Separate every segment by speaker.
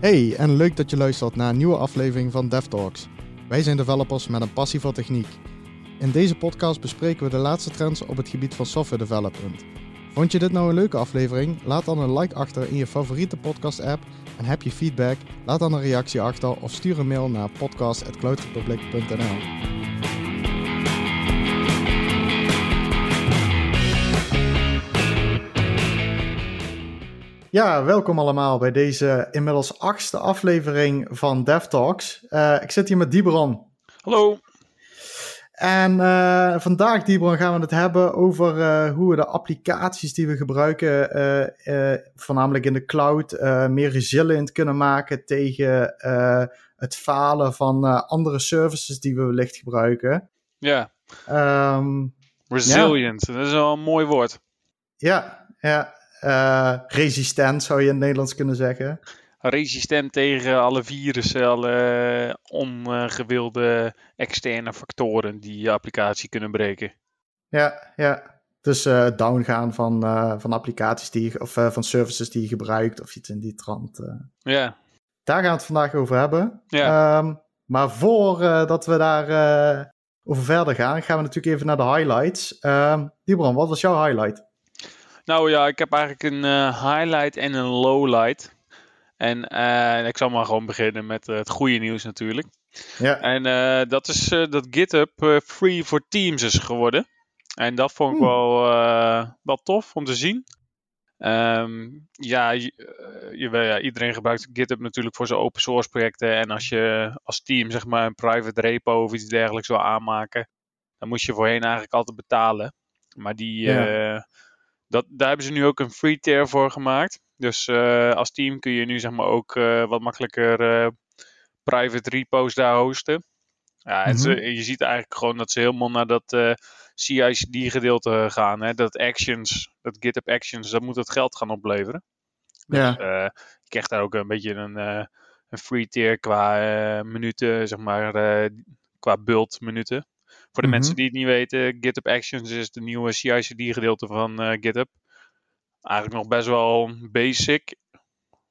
Speaker 1: Hey, en leuk dat je luistert naar een nieuwe aflevering van DevTalks. Wij zijn developers met een passie voor techniek. In deze podcast bespreken we de laatste trends op het gebied van software development. Vond je dit nou een leuke aflevering? Laat dan een like achter in je favoriete podcast-app. En heb je feedback? Laat dan een reactie achter of stuur een mail naar podcast.cloudrepublic.nl. Ja, welkom allemaal bij deze inmiddels achtste aflevering van DevTalks. Uh, ik zit hier met Dibron.
Speaker 2: Hallo.
Speaker 1: En uh, vandaag, Dibron, gaan we het hebben over uh, hoe we de applicaties die we gebruiken, voornamelijk in de cloud, meer resilient kunnen maken tegen het falen van andere services die we wellicht gebruiken.
Speaker 2: Ja. Um, resilient, ja. dat is wel een mooi woord.
Speaker 1: Ja, ja. Uh, resistent zou je in het Nederlands kunnen zeggen.
Speaker 2: Resistent tegen alle virussen, alle ongewilde externe factoren die je applicatie kunnen breken.
Speaker 1: Ja, ja. Dus uh, downgaan van, uh, van applicaties die je, of van services die je gebruikt of iets in die trant.
Speaker 2: Ja.
Speaker 1: Daar gaan we het vandaag over hebben. Ja. Um, maar voordat we daar over verder gaan, gaan we natuurlijk even naar de highlights. Um, Dibran, wat was jouw highlight?
Speaker 2: Nou ja, ik heb eigenlijk een uh, highlight en een lowlight. En uh, ik zal maar gewoon beginnen met uh, het goede nieuws natuurlijk. Ja. En dat is dat GitHub free for Teams is geworden. En dat vond ik hmm. wel, wel tof om te zien. Um, ja, je, je, ja, iedereen gebruikt GitHub natuurlijk voor zijn open source projecten. En als je als team zeg maar een private repo of iets dergelijks wil aanmaken, dan moest je voorheen eigenlijk altijd betalen. Maar die, ja dat, daar hebben ze nu ook een free tier voor gemaakt. Dus uh, als team kun je nu zeg maar ook uh, wat makkelijker uh, private repo's daar hosten. Ja, mhm. je ziet eigenlijk gewoon dat ze helemaal naar dat CI/CD gedeelte gaan. Hè? Dat actions, dat GitHub actions, dat moet het geld gaan opleveren. Dus, ja. je krijgt daar ook een beetje een, een free tier qua minuten, zeg maar, qua bult minuten. Voor de mensen mhm. die het niet weten, GitHub Actions is de nieuwe CI/CD gedeelte van uh, GitHub. Eigenlijk nog best wel basic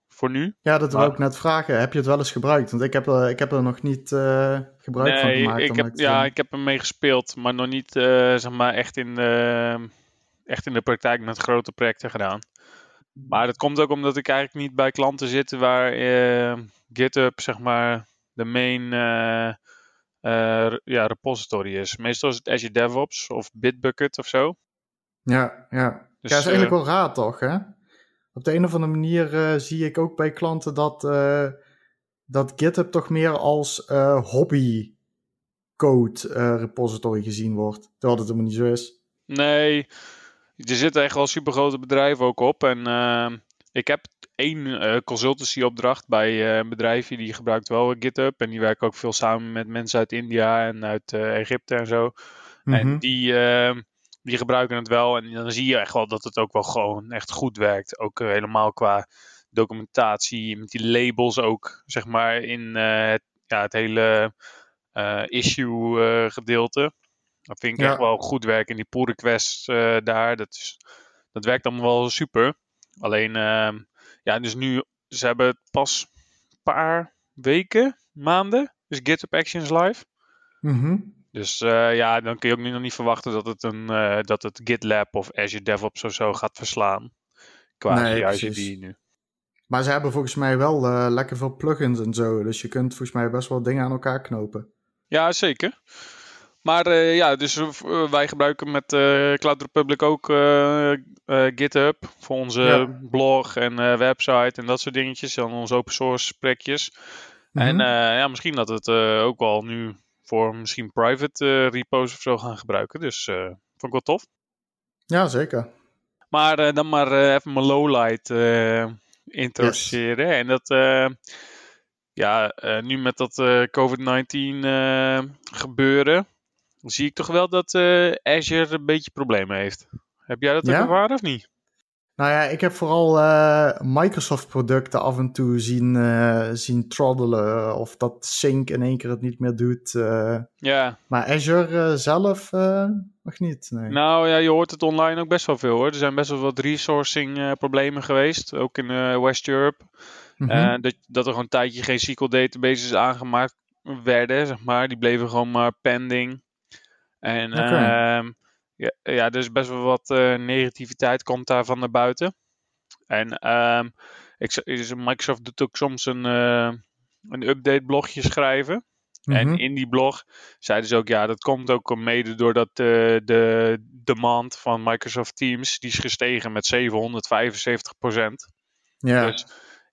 Speaker 2: voor nu.
Speaker 1: Ja, dat wil ik net vragen. Heb je het wel eens gebruikt? Want ik heb, er, ik heb er nog niet uh, gebruik nee, van gemaakt.
Speaker 2: Ik heb, ja, ik heb hem mee gespeeld, maar nog niet uh, zeg maar echt in, de, echt in de praktijk met grote projecten gedaan. Maar dat komt ook omdat ik eigenlijk niet bij klanten zit waar GitHub zeg maar de main uh, ja, repository is. Meestal is het Azure DevOps of Bitbucket of zo.
Speaker 1: Ja, ja. Dus, ja, is eigenlijk uh, wel raar toch, hè? Op de een of andere manier uh, zie ik ook bij klanten dat, dat GitHub toch meer als hobby code repository gezien wordt. Terwijl het helemaal niet zo is.
Speaker 2: Nee, er zitten echt wel super grote bedrijven ook op. En ik heb één uh, consultancy-opdracht bij uh, een bedrijfje die gebruikt wel GitHub. En die werken ook veel samen met mensen uit India en uit uh, Egypte en zo. En mhm. die, die gebruiken het wel. En dan zie je echt wel dat het ook wel gewoon echt goed werkt. Ook helemaal qua documentatie, met die labels ook, zeg maar, in het, ja, het hele issue-gedeelte. dat vind ik echt wel goed werken. En die pull requests daar, dat, is, dat werkt allemaal wel super. Alleen, ehm, ja, dus nu, ze hebben het pas een paar weken, maanden, dus GitHub Actions live.
Speaker 1: Mhm.
Speaker 2: Dus uh, ja, dan kun je ook nog niet verwachten dat het, een, uh, dat het GitLab of Azure DevOps of zo gaat verslaan. Qua nee, nu.
Speaker 1: Maar ze hebben volgens mij wel uh, lekker veel plugins en zo. Dus je kunt volgens mij best wel dingen aan elkaar knopen.
Speaker 2: Ja, zeker. Maar uh, ja, dus uh, wij gebruiken met Cloud Republic ook GitHub voor onze ja. blog en website en dat soort dingetjes. En onze open source projectjes. Mm -hmm. En ja, misschien dat we het ook wel nu voor misschien private repos of zo gaan gebruiken. Dus vond ik wel tof.
Speaker 1: Ja, zeker.
Speaker 2: Maar dan maar even mijn lowlight introduceren. Yes. En dat ja, nu met dat COVID-19 gebeuren, zie ik toch wel dat uh, Azure een beetje problemen heeft. Heb jij dat ook ervaren of niet?
Speaker 1: Nou ja, ik heb vooral uh, Microsoft-producten af en toe zien, uh, zien troddelen. Of dat Sync in één keer het niet meer doet.
Speaker 2: ja.
Speaker 1: Maar Azure zelf nog niet. Nee.
Speaker 2: Nou ja, je hoort het online ook best wel veel hoor. Er zijn best wel wat resourcing problemen geweest. Ook in West Europe. Mhm. dat, dat er gewoon een tijdje geen SQL databases aangemaakt werden, zeg maar. Die bleven gewoon maar pending. En okay. ja, ja, er is best wel wat negativiteit komt daar van naar buiten. En um, ik, Microsoft doet ook soms een, uh, een update blogje schrijven. En mhm. in die blog zeiden ze ook, ja, dat komt ook mede doordat uh, de demand van Microsoft Teams, die is gestegen met 775% Ja. Dus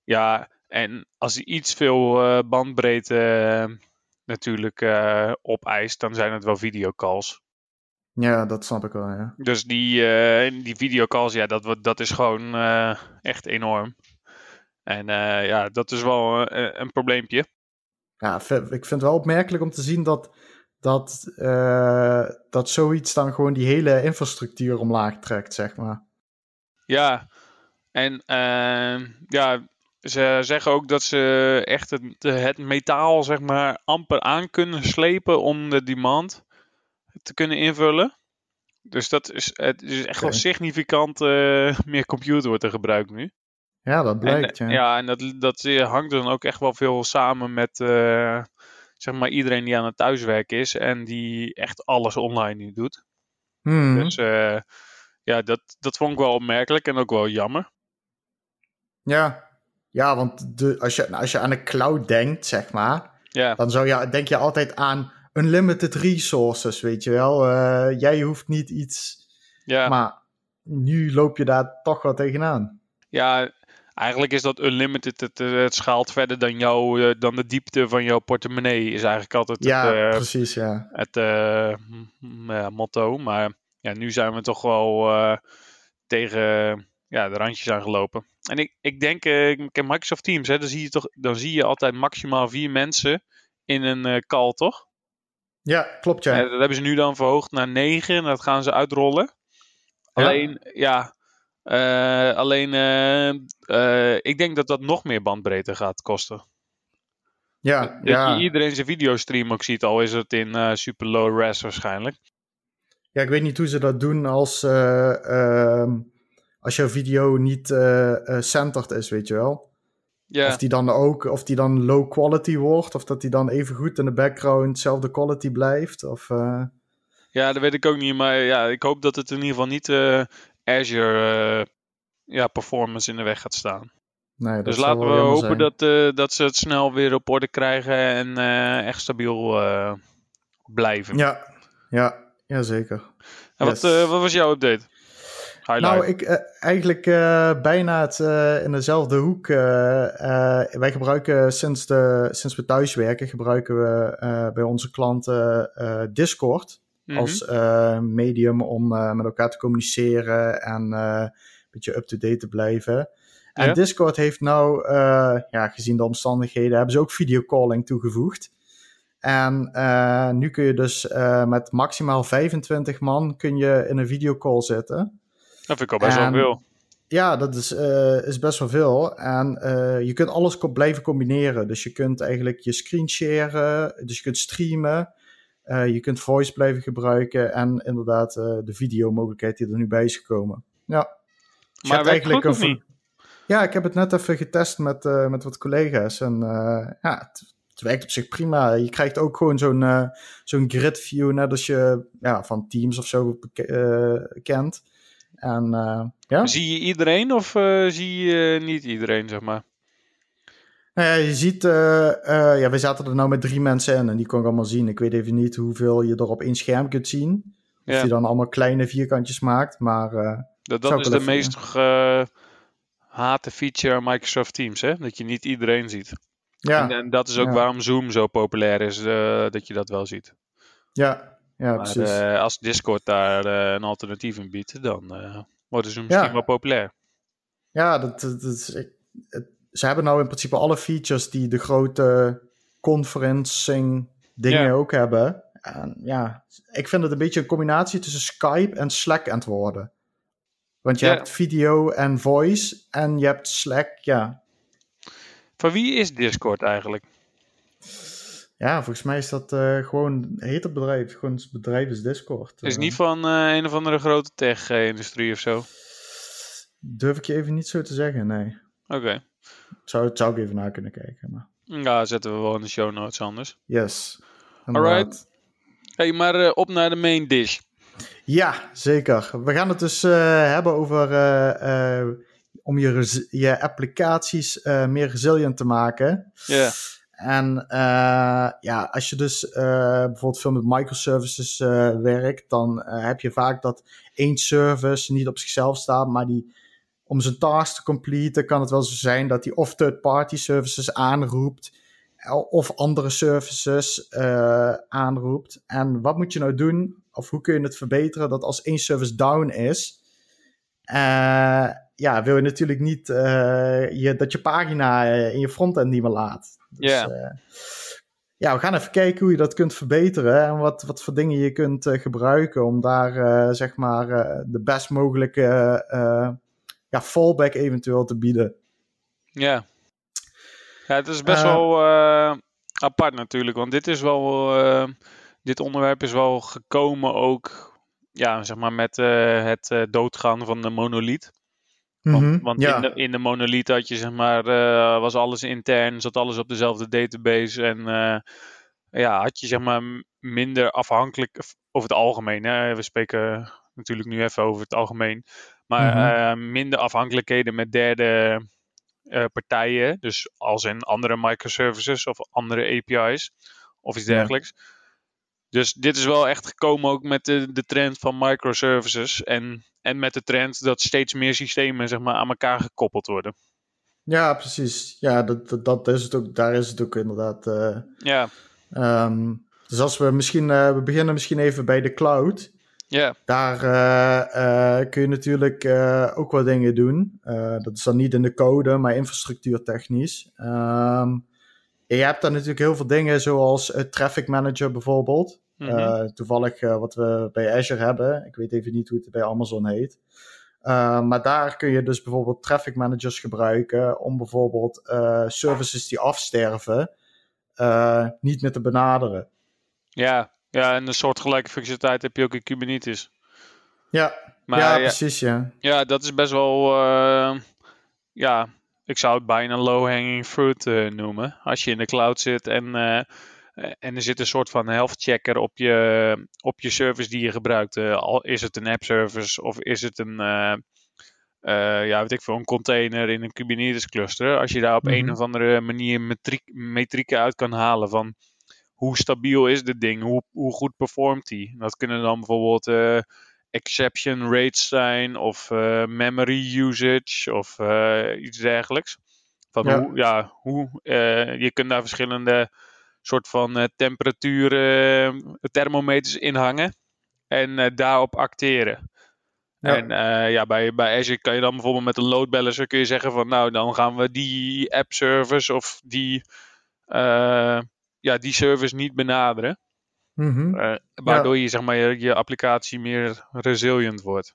Speaker 2: ja, en als hij iets veel uh, bandbreedte natuurlijk opeist, dan zijn het wel videocalls.
Speaker 1: Ja, dat snap ik wel, ja.
Speaker 2: Dus die, uh, die videocalls, ja, dat, dat is gewoon uh, echt enorm. En ja, dat is wel een, een probleempje.
Speaker 1: Ja, ik vind het wel opmerkelijk om te zien dat, dat, dat zoiets dan gewoon die hele infrastructuur omlaag trekt, zeg maar.
Speaker 2: Ja, en ja, ze zeggen ook dat ze echt het, het metaal, zeg maar, amper aan kunnen slepen om de demand te kunnen invullen. Dus dat is, het is echt wel significant uh, meer computer wordt er gebruikt nu.
Speaker 1: Ja, dat blijkt.
Speaker 2: En, ja. ja, en dat, dat hangt dan ook echt wel veel samen met uh, zeg maar iedereen die aan het thuiswerken is en die echt alles online nu doet. Hmm. Dus uh, ja, dat, dat vond ik wel opmerkelijk en ook wel jammer.
Speaker 1: Ja, ja want de, als, je, als je aan de cloud denkt, zeg maar, ja. dan zou je, denk je altijd aan unlimited resources, weet je wel. Uh, jij hoeft niet iets. Ja. Maar nu loop je daar toch wel tegenaan.
Speaker 2: Ja, eigenlijk is dat unlimited. Het, eh, het schaalt verder dan, jou, uh, dan de diepte van jouw portemonnee. Is eigenlijk altijd
Speaker 1: ja, het, precies, ja.
Speaker 2: het motto. Maar ja, nu zijn we toch wel tegen ja, de randjes aangelopen. En ik, ik denk, uh, Microsoft Teams, hè, dan, zie je toch, dan zie je altijd maximaal vier mensen in een call, toch?
Speaker 1: Ja, klopt ja.
Speaker 2: dat hebben ze nu dan verhoogd naar 9 en dat gaan ze uitrollen. Alleen, ja, uh, alleen ik denk dat dat nog meer bandbreedte gaat kosten.
Speaker 1: Ja,
Speaker 2: dat ja. je iedereen zijn videostream ook ziet, al is het in super low res waarschijnlijk.
Speaker 1: Ja, ik weet niet hoe ze dat doen als, ehm, als jouw video niet centered is, weet je wel. Of die dan ook, of die dan low quality wordt, of dat die dan even goed in de background hetzelfde quality blijft. Of, uh...
Speaker 2: Ja, dat weet ik ook niet, maar ja, ik hoop dat het in ieder geval niet uh, Azure uh, ja, performance in de weg gaat staan. Nee, dus laten we hopen dat, dat ze het snel weer op orde krijgen en echt stabiel blijven.
Speaker 1: Ja, ja, ja zeker.
Speaker 2: En wat, wat was jouw update?
Speaker 1: Nou, ik, uh, eigenlijk uh, bijna het, uh, in dezelfde hoek. wij gebruiken sinds, de, sinds we thuis werken, gebruiken we bij onze klanten Discord mm -hmm. als medium om met elkaar te communiceren en een beetje up-to-date te blijven. En ja. Discord heeft nou, ja, gezien de omstandigheden, hebben ze ook videocalling toegevoegd. En nu kun je dus met maximaal 25 man kun je in een videocall zitten.
Speaker 2: Dat vind ik al best wel veel.
Speaker 1: Ja, dat is, uh, is best wel veel. En uh, je kunt alles blijven combineren. Dus je kunt eigenlijk je screen sharen, dus je kunt streamen. Uh, je kunt voice blijven gebruiken en inderdaad de videomogelijkheid die er nu bij is gekomen. Ja.
Speaker 2: Dus maar eigenlijk goed, een...
Speaker 1: Ja, ik heb het net even getest met, met wat collega's. En ja, het, het, werkt op zich prima. Je krijgt ook gewoon zo'n zo'n grid view, net als je ja, van Teams of zo kent. En, uh, ja.
Speaker 2: Zie je iedereen of uh, zie je niet iedereen, zeg maar?
Speaker 1: Nou ja, je ziet, uh, ja, wij zaten er nou met drie mensen in en die kon ik allemaal zien. Ik weet even niet hoeveel je er op één scherm kunt zien. Of ja. je dan allemaal kleine vierkantjes maakt, maar...
Speaker 2: dat dat is de meest gehate feature Microsoft Teams, hè? Dat je niet iedereen ziet. Ja. En, en dat is ook ja. waarom Zoom zo populair is, dat je dat wel ziet.
Speaker 1: Ja, ja,
Speaker 2: maar uh, als Discord daar uh, een alternatief in biedt, dan uh, worden ze misschien wel populair.
Speaker 1: Ja, dat, dat, is, het, ze hebben nou in principe alle features die de grote conferencing dingen ook hebben. En ja, ik vind het een beetje een combinatie tussen Skype en Slack aan het worden. Want je hebt video en voice en je hebt Slack, ja.
Speaker 2: Van wie is Discord eigenlijk?
Speaker 1: Ja, volgens mij is dat uh, gewoon, heet het bedrijf, gewoon het bedrijf is Discord.
Speaker 2: Is uh, niet van uh, een of andere grote tech-industrie of zo?
Speaker 1: Durf ik je even niet zo te zeggen, nee.
Speaker 2: Oké.
Speaker 1: Zou, zou ik even naar kunnen kijken. Maar...
Speaker 2: Ja, zetten we wel in de show notes anders.
Speaker 1: Yes.
Speaker 2: Alright. Hey, maar uh, op naar de main dish.
Speaker 1: Ja, zeker. We gaan het dus hebben over om je, je applicaties meer resilient te maken.
Speaker 2: Ja. Yeah.
Speaker 1: En ja, als je dus bijvoorbeeld veel met microservices werkt, dan heb je vaak dat één service niet op zichzelf staat, maar die om zijn task te completen kan het wel zo zijn dat hij of third-party services aanroept of andere services aanroept. En wat moet je nou doen? Of hoe kun je het verbeteren dat als één service down is, ja, wil je natuurlijk niet je, dat je pagina in je frontend niet meer laat.
Speaker 2: Dus, yeah.
Speaker 1: ja, we gaan even kijken hoe je dat kunt verbeteren en wat, wat voor dingen je kunt gebruiken om daar zeg maar de best mogelijke ja, fallback eventueel te bieden.
Speaker 2: Ja. Ja, het is best wel apart natuurlijk, want dit is wel, dit onderwerp is wel gekomen ook, ja, zeg maar met uh, het doodgaan van de monolith. Want,
Speaker 1: mm -hmm,
Speaker 2: want
Speaker 1: ja.
Speaker 2: in, de, in de monolith had je, zeg maar, was alles intern, zat alles op dezelfde database en ja, had je, zeg maar, minder afhankelijk, over het algemeen, hè, we spreken natuurlijk nu even over het algemeen, maar mm -hmm. minder afhankelijkheden met derde partijen. Dus als in andere microservices of andere API's of iets dergelijks. Ja. Dus dit is wel echt gekomen ook met de, de trend van microservices. En, en met de trend dat steeds meer systemen zeg maar, aan elkaar gekoppeld worden.
Speaker 1: Ja, precies. Ja, dat, dat, dat is het ook, daar is het ook inderdaad. Uh,
Speaker 2: ja.
Speaker 1: Um, dus als we misschien, uh, we beginnen misschien even bij de cloud.
Speaker 2: Ja.
Speaker 1: Daar uh, uh, kun je natuurlijk ook wat dingen doen. dat is dan niet in de code, maar infrastructuurtechnisch. Um, je hebt daar natuurlijk heel veel dingen, zoals Traffic Manager bijvoorbeeld. Mm -hmm. toevallig wat we bij Azure hebben. Ik weet even niet hoe het bij Amazon heet. maar daar kun je dus bijvoorbeeld Traffic Managers gebruiken om bijvoorbeeld services die afsterven niet meer te benaderen.
Speaker 2: Ja, ja, en een soortgelijke functionaliteit heb je ook in Kubernetes.
Speaker 1: Ja, maar, ja, ja precies, ja.
Speaker 2: Ja, dat is best wel... Ja, ik zou het bijna low-hanging fruit noemen. Als je in de cloud zit en, en er zit een soort van health checker op je, op je service die je gebruikt. al is het een app service of is het een... ja, weet ik veel, een container in een Kubernetes cluster. Als je daar op mm -hmm. een of andere manier metriek, metrieken uit kan halen van hoe stabiel is dit ding? Hoe, hoe goed performt die? Dat kunnen dan bijvoorbeeld uh, exception rates zijn of uh, memory usage of uh, iets dergelijks. Van ja. hoe, ja, hoe, je kunt daar verschillende soort van temperaturen, thermometers in hangen en daarop acteren. Ja. En ja, bij, bij Azure kan je dan bijvoorbeeld met een load balancer kun je zeggen van nou dan gaan we die app service of die ja, die service niet benaderen.
Speaker 1: Mm -hmm.
Speaker 2: uh, waardoor ja. je zeg maar, je, je, applicatie meer resilient wordt.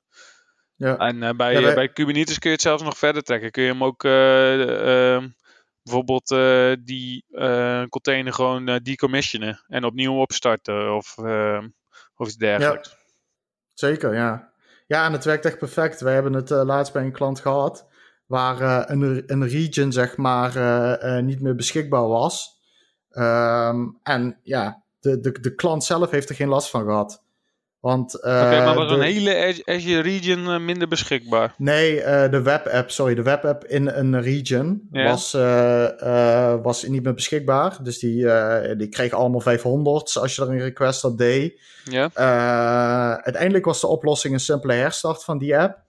Speaker 1: Ja.
Speaker 2: En bij, bij Kubernetes kun je het zelfs nog verder trekken. Kun je hem ook uh, bijvoorbeeld die container gewoon decommissionen en opnieuw opstarten of, of iets dergelijks.
Speaker 1: Ja. Zeker, ja. Ja, en het werkt echt perfect. Wij hebben het laatst bij een klant gehad waar een, een region zeg maar niet meer beschikbaar was. Um, en ja, de, de, de klant zelf heeft er geen last van gehad. Want, uh,
Speaker 2: okay, maar was de... een hele Azure region uh, minder beschikbaar?
Speaker 1: Nee, uh, de webapp, sorry, de webapp in een region ja. was, was niet meer beschikbaar. Dus die, die kreeg allemaal 500 als je er een request op deed.
Speaker 2: Ja.
Speaker 1: uiteindelijk was de oplossing een simpele herstart van die app.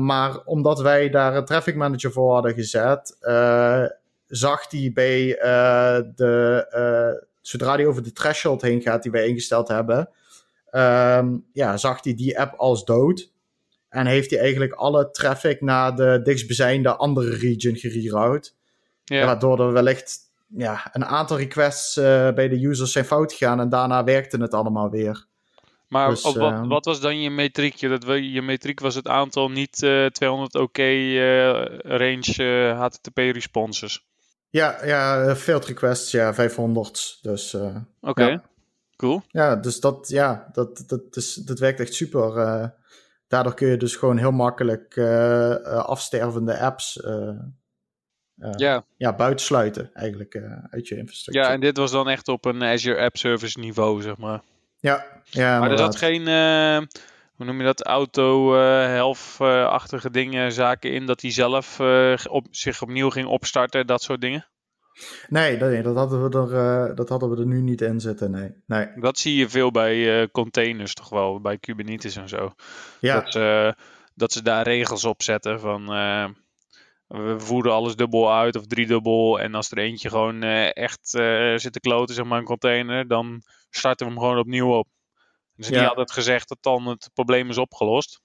Speaker 1: maar omdat wij daar een traffic manager voor hadden gezet, zag hij bij de, zodra hij over de threshold heen gaat die wij ingesteld hebben, um, ja, zag hij die app als dood. En heeft hij eigenlijk alle traffic naar de dichtstbijzijnde andere region gereroute.
Speaker 2: Ja.
Speaker 1: Waardoor er wellicht ja, een aantal requests uh, bij de users zijn fout gegaan en daarna werkte het allemaal weer.
Speaker 2: Maar dus, op, wat, uh, wat, was dan je metriekje? Dat je metriek was het aantal niet uh, 200 OK range HTTP responses.
Speaker 1: Ja, ja, field requests, ja, 500. Dus,
Speaker 2: Oké, okay.
Speaker 1: ja.
Speaker 2: Cool.
Speaker 1: Ja, dus dat, ja, dat, dat, is, dat werkt echt super. Uh, daardoor kun je dus gewoon heel makkelijk afstervende apps ja. ja, buitensluiten eigenlijk uit je infrastructuur.
Speaker 2: Ja, en dit was dan echt op een Azure App Service niveau, zeg maar.
Speaker 1: Ja, ja
Speaker 2: maar er zat geen, hoe noem je dat, auto-helft-achtige dingen, zaken in, dat hij zelf op, zich opnieuw ging opstarten, dat soort dingen?
Speaker 1: Nee, dat, dat, hadden we er, uh, dat hadden we er nu niet in zitten. Nee. nee.
Speaker 2: Dat zie je veel bij uh, containers, toch wel, bij Kubernetes en zo. Ja. Dat, ze, dat ze daar regels op zetten van. Uh, we voeren alles dubbel uit of driedubbel. En als er eentje gewoon echt zit te kloten, zeg maar, een container, dan starten we hem gewoon opnieuw op. Dus ja. niet altijd gezegd dat dan het probleem is opgelost.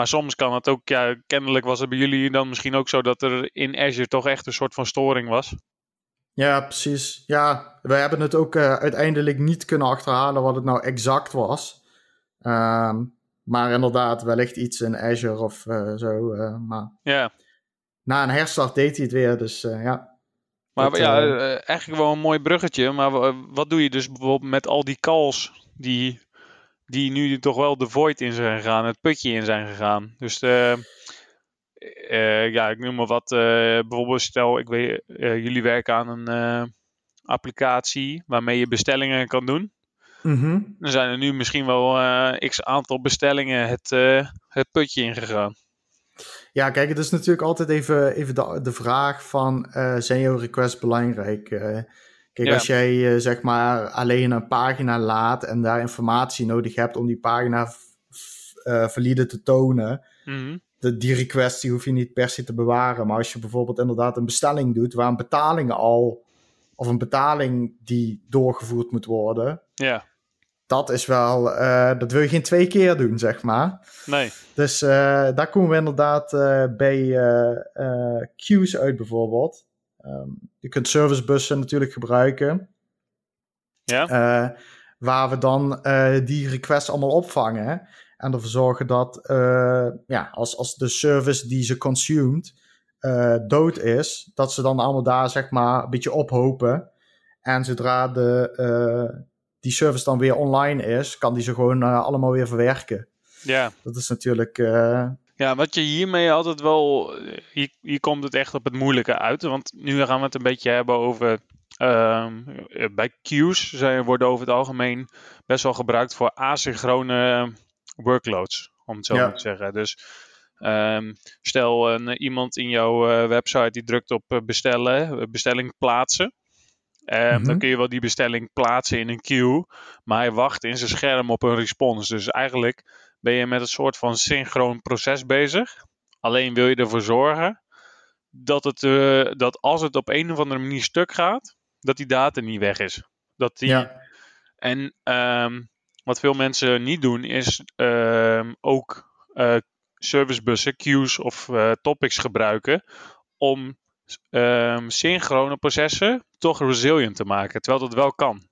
Speaker 2: Maar soms kan het ook, ja, kennelijk was het bij jullie dan misschien ook zo dat er in Azure toch echt een soort van storing was.
Speaker 1: Ja, precies. Ja, we hebben het ook uh, uiteindelijk niet kunnen achterhalen wat het nou exact was. Um, maar inderdaad, wellicht iets in Azure of uh, zo. Uh, maar
Speaker 2: ja.
Speaker 1: na een herstart deed hij het weer, dus ja.
Speaker 2: Maar ja, eigenlijk wel een mooi bruggetje. Maar wat doe je dus bijvoorbeeld met al die calls die die nu toch wel de void in zijn gegaan, het putje in zijn gegaan. Dus uh, ja, ik noem maar wat. Uh, bijvoorbeeld, stel, ik weet, jullie werken aan een applicatie waarmee je bestellingen kan doen.
Speaker 1: Mm
Speaker 2: Dan zijn er nu misschien wel x aantal bestellingen het, het putje ingegaan.
Speaker 1: Ja, kijk, het is natuurlijk altijd even, even de, de vraag van, zijn jouw requests belangrijk? Kijk, als jij uh, zeg maar alleen een pagina laat en daar informatie nodig hebt om die pagina uh, valide te tonen,
Speaker 2: mm
Speaker 1: de, die request die hoef je niet per se te bewaren. Maar als je bijvoorbeeld inderdaad een bestelling doet waar een betaling al, of een betaling die doorgevoerd moet worden,
Speaker 2: ja.
Speaker 1: dat is wel, uh, dat wil je geen twee keer doen, zeg maar.
Speaker 2: Nee.
Speaker 1: Dus daar komen we inderdaad bij queues uit bijvoorbeeld. Um, je kunt servicebussen natuurlijk gebruiken.
Speaker 2: Ja.
Speaker 1: Uh, waar we dan uh, die requests allemaal opvangen. En ervoor zorgen dat uh, ja, als, als de service die ze consumed dood is, dat ze dan allemaal daar zeg maar een beetje ophopen. En zodra de, die service dan weer online is, kan die ze gewoon allemaal weer verwerken.
Speaker 2: Ja.
Speaker 1: Dat is natuurlijk
Speaker 2: ja, wat je hiermee altijd wel. Hier, hier komt het echt op het moeilijke uit. Want nu gaan we het een beetje hebben over. Uh, bij queues zijn, worden over het algemeen best wel gebruikt voor asynchrone workloads. Om het zo te zeggen. Dus um, stel een, iemand in jouw uh, website die drukt op uh, bestellen, bestelling plaatsen. Um, mm Dan kun je wel die bestelling plaatsen in een queue. Maar hij wacht in zijn scherm op een response. Dus eigenlijk ben je met een soort van synchroon proces bezig. Alleen wil je ervoor zorgen dat, het, uh, dat als het op een of andere manier stuk gaat, dat die data niet weg is. Dat die...
Speaker 1: Ja.
Speaker 2: En um, wat veel mensen niet doen, is um, ook uh, servicebussen, queues of uh, topics gebruiken om um, synchrone processen toch resilient te maken, terwijl dat wel kan.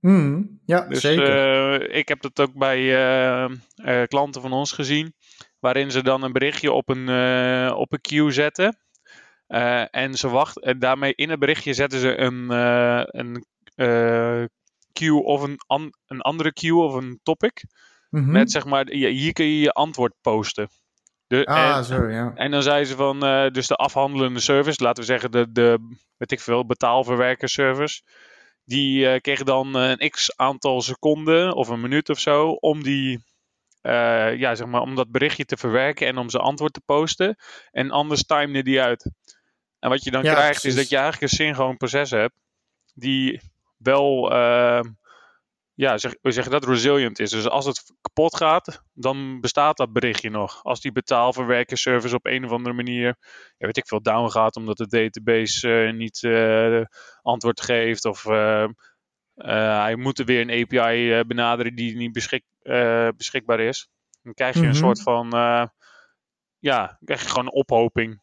Speaker 1: Mm, ja, dus, zeker.
Speaker 2: Uh, ik heb dat ook bij uh, uh, klanten van ons gezien, waarin ze dan een berichtje op een, op een queue zetten. en ze wachten, en daarmee in het berichtje zetten ze een, een queue of een, an, een andere queue of een topic. Mm -hmm. Met zeg maar, hier kun je je antwoord posten.
Speaker 1: De, ah, en, zo, ja.
Speaker 2: En dan zei ze van, dus de afhandelende service, laten we zeggen de, de weet ik veel, betaalverwerker service die uh, kreeg dan een x aantal seconden of een minuut of zo om die. Uh, ja, zeg maar, om dat berichtje te verwerken en om zijn antwoord te posten. En anders timede die uit. En wat je dan ja, krijgt precies. is dat je eigenlijk een synchroon proces hebt. Die wel uh, ja, zeg, we zeggen dat resilient is. Dus als het kapot gaat, dan bestaat dat berichtje nog. Als die betaalverwerkerservice op een of andere manier, ja, weet ik veel, down gaat omdat de database uh, niet uh, antwoord geeft of uh, hij moet er weer een API benaderen die niet beschik, beschikbaar is. Dan krijg je mm -hmm. een soort van, ja, krijg je gewoon een ophoping.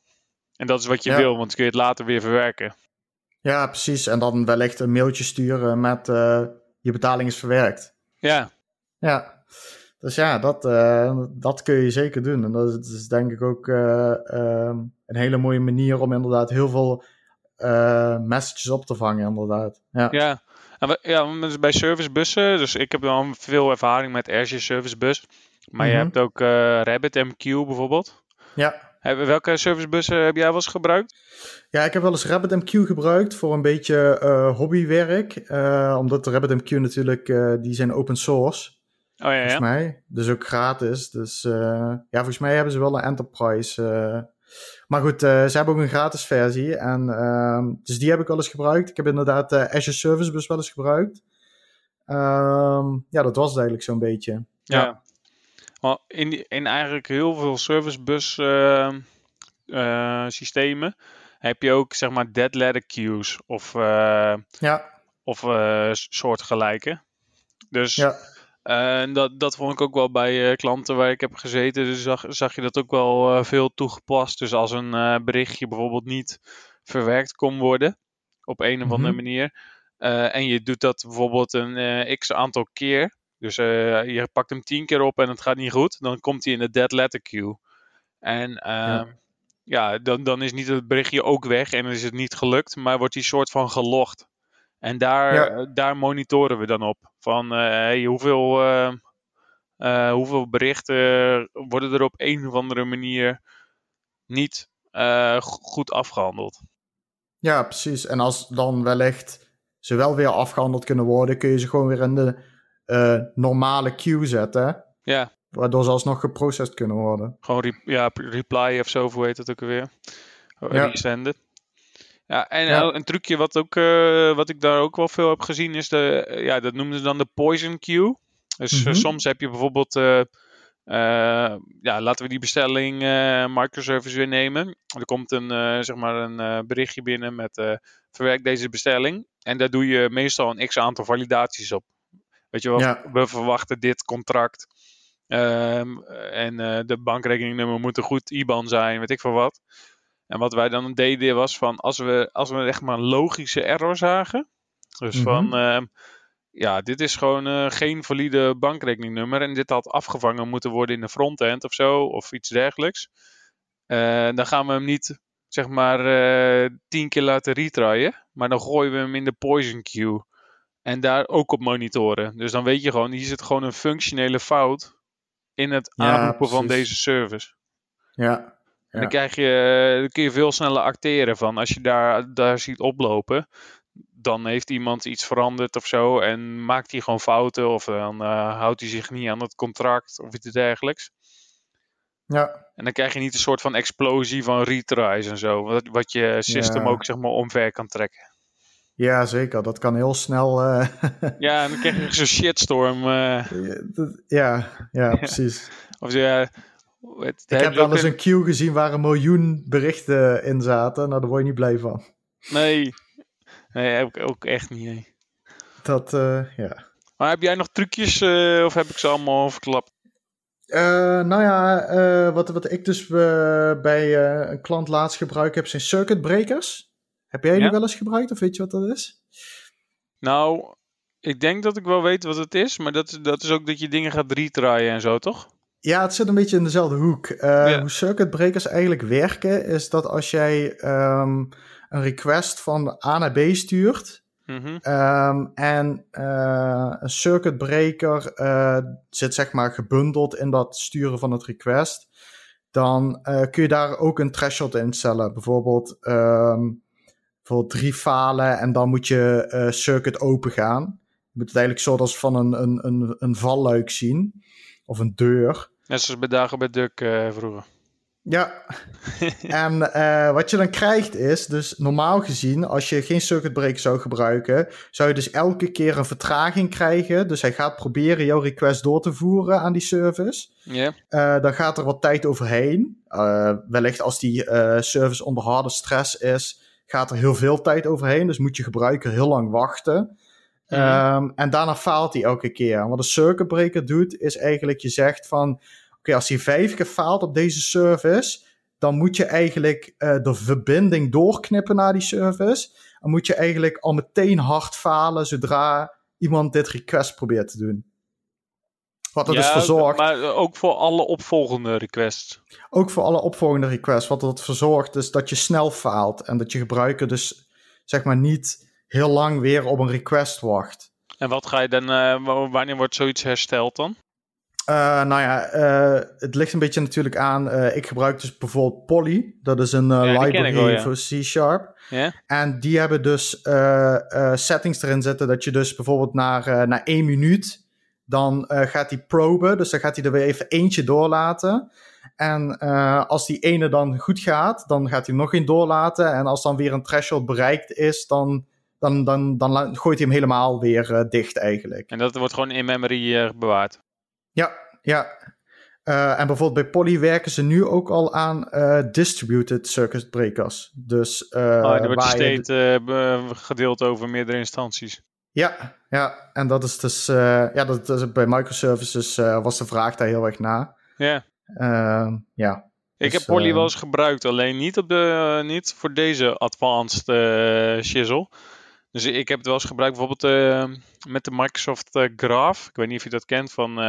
Speaker 2: En dat is wat je ja. wil, want dan kun je het later weer verwerken.
Speaker 1: Ja, precies. En dan wellicht een mailtje sturen met je betaling is verwerkt.
Speaker 2: Ja.
Speaker 1: Ja. Dus ja, dat, uh, dat kun je zeker doen. En dat is, dat is denk ik ook uh, um, een hele mooie manier om inderdaad heel veel uh, messages op te vangen, inderdaad. Ja.
Speaker 2: Ja. En we, ja, bij servicebussen, dus ik heb dan veel ervaring met Azure Service Bus. Maar je mhm. hebt ook RabbitMQ bijvoorbeeld.
Speaker 1: Ja.
Speaker 2: Welke servicebussen heb jij wel eens gebruikt?
Speaker 1: Ja, ik heb wel eens RabbitMQ gebruikt voor een beetje uh, hobbywerk. Uh, omdat RabbitMQ natuurlijk, die zijn open source.
Speaker 2: Oh ja, ja.
Speaker 1: Volgens mij. Dus ook gratis. Dus ja, volgens mij hebben ze wel een enterprise maar goed, uh, ze hebben ook een gratis versie. En, uh, dus die heb ik wel eens gebruikt. Ik heb inderdaad uh, Azure Service Bus wel eens gebruikt. Um, ja, dat was het eigenlijk zo'n beetje.
Speaker 2: Ja. ja. In, in eigenlijk heel veel service bus uh, systemen heb je ook zeg maar dead letter queues of,
Speaker 1: ja.
Speaker 2: of soortgelijke. Dus ja. Dat, dat vond ik ook wel bij klanten waar ik heb gezeten. Dus zag, zag je dat ook wel veel toegepast. Dus als een berichtje bijvoorbeeld niet verwerkt kon worden. Op een of andere mhm. manier. en je doet dat bijvoorbeeld een x aantal keer. Dus je pakt hem tien keer op en het gaat niet goed. Dan komt hij in de dead letter queue. En ja. Ehm, ja, dan, dan is niet het berichtje ook weg en is het niet gelukt. Maar wordt die soort van gelogd. En daar, daar monitoren we dan op. Van uh, hey, hoeveel, uh, hoeveel berichten worden er op een of andere manier niet goed afgehandeld.
Speaker 1: Ja, precies. En als dan wellicht ze wel weer afgehandeld kunnen worden, kun je ze gewoon weer in de normale queue zetten.
Speaker 2: Ja.
Speaker 1: Waardoor ze alsnog geprocessed kunnen worden.
Speaker 2: Gewoon re ja, reply of zo, hoe heet het ook alweer? Ja. Resenden. Ja, en een trucje wat, ook, uh, wat ik daar ook wel veel heb gezien is de, ja, dat noemen ze dan de poison queue. Dus mm -hmm. soms heb je bijvoorbeeld, uh, ja, laten we die bestelling microservice weer nemen. Er komt een, zeg maar een berichtje binnen met verwerk deze bestelling. En daar doe je meestal een x aantal validaties op. Weet je wel, ja. we verwachten dit contract. Um, en de bankrekeningnummer moet een goed IBAN zijn, weet ik veel wat. En wat wij dan deden was van als we, als we echt maar een logische error zagen. Dus van mhm. ehm, ja, dit is gewoon uh, geen valide bankrekeningnummer. En dit had afgevangen moeten worden in de frontend of zo. Of iets dergelijks. Uh, dan gaan we hem niet zeg maar tien keer laten retryen. Maar dan gooien we hem in de poison queue. En daar ook op monitoren. Dus dan weet je gewoon, hier zit gewoon een functionele fout in het aanroepen van deze service.
Speaker 1: Ja,
Speaker 2: en dan, krijg je, dan kun je veel sneller acteren van als je daar, daar ziet oplopen. Dan heeft iemand iets veranderd of zo en maakt hij gewoon fouten of dan uh, houdt hij zich niet aan het contract of iets dergelijks.
Speaker 1: Ja.
Speaker 2: En dan krijg je niet een soort van explosie van retries en zo, wat, wat je system ook zeg maar omver kan trekken.
Speaker 1: Ja, zeker. Dat kan heel snel. Uh...
Speaker 2: ja, dan krijg je zo'n shitstorm. Uh...
Speaker 1: Ja, ja, precies.
Speaker 2: Of ja,
Speaker 1: ik heb wel eens een queue gezien waar een miljoen berichten in zaten. Nou, daar word je niet blij van.
Speaker 2: Nee, nee heb ik ook echt niet.
Speaker 1: Dat, uh, ja.
Speaker 2: Maar heb jij nog trucjes of heb ik ze allemaal verklapt?
Speaker 1: Uh, nou ja, wat, wat ik dus bij een klant laatst gebruik heb zijn circuit breakers. Heb jij die wel eens gebruikt of weet je wat dat is?
Speaker 2: Nou, ik denk dat ik wel weet wat het is, maar dat, dat is ook dat je dingen gaat retryen en zo, toch?
Speaker 1: Ja, het zit een beetje in dezelfde hoek. Uh, Hoe circuit breakers eigenlijk werken, is dat als jij um, een request van A naar B stuurt. Mm -hmm. um, en uh, een circuit breaker uh, zit zeg maar gebundeld in dat sturen van het request. Dan kun je daar ook een threshold instellen. Bijvoorbeeld, um, bijvoorbeeld drie falen en dan moet je circuit open gaan. Je moet het eigenlijk soort als van een, een, een, een valluik zien. Of een deur.
Speaker 2: Net zoals bij Dagen bij Duk uh, vroeger.
Speaker 1: Ja, en uh, wat je dan krijgt is, dus normaal gezien, als je geen circuit breaker zou gebruiken, zou je dus elke keer een vertraging krijgen. Dus hij gaat proberen jouw request door te voeren aan die service.
Speaker 2: Ja.
Speaker 1: Uh, dan gaat er wat tijd overheen. wellicht als die service onder harde stress is, gaat er heel veel tijd overheen. Dus moet je gebruiker heel lang wachten. Um, en daarna faalt hij elke keer. En wat een circuit breaker doet, is eigenlijk je zegt van... Oké, als hij vijf keer faalt op deze service... dan moet je eigenlijk uh, de verbinding doorknippen naar die service. En moet je eigenlijk al meteen hard falen... zodra iemand dit request probeert te doen. Wat er dus voor zorgt...
Speaker 2: Maar ook voor alle opvolgende requests.
Speaker 1: Ook voor alle opvolgende requests. Wat ervoor zorgt is dat je snel faalt. En dat je gebruiker dus zeg maar niet heel lang weer op een request wacht.
Speaker 2: En wat ga je dan, uh, wanneer wordt zoiets hersteld dan?
Speaker 1: nou ja, het ligt een beetje natuurlijk aan. ik gebruik dus bijvoorbeeld Polly. Dat is een library voor C-Sharp. En die hebben dus settings erin zitten dat je dus bijvoorbeeld na, na één minuut dan gaat hij proben. Dus dan gaat hij er weer even eentje doorlaten. En uh, als die ene dan goed gaat, dan gaat hij nog een doorlaten. En als dan weer een threshold bereikt is, dan, dan, dan, dan gooit hij hem helemaal weer uh, dicht eigenlijk.
Speaker 2: En dat wordt gewoon in memory bewaard?
Speaker 1: Ja, ja. en bijvoorbeeld bij Poly werken ze nu ook al aan distributed circuit breakers. Dus,
Speaker 2: oh, die wordt state gedeeld over meerdere instanties.
Speaker 1: Ja, ja, en dat is dus, ja, dat is, bij microservices was de vraag daar heel erg na.
Speaker 2: Ja.
Speaker 1: Uh, ja.
Speaker 2: Ik dus, heb Polly wel eens gebruikt, alleen niet, op de, niet voor deze advanced uh, shizzle. Dus ik heb het wel eens gebruikt bijvoorbeeld uh, met de Microsoft Graph. Ik weet niet of je dat kent van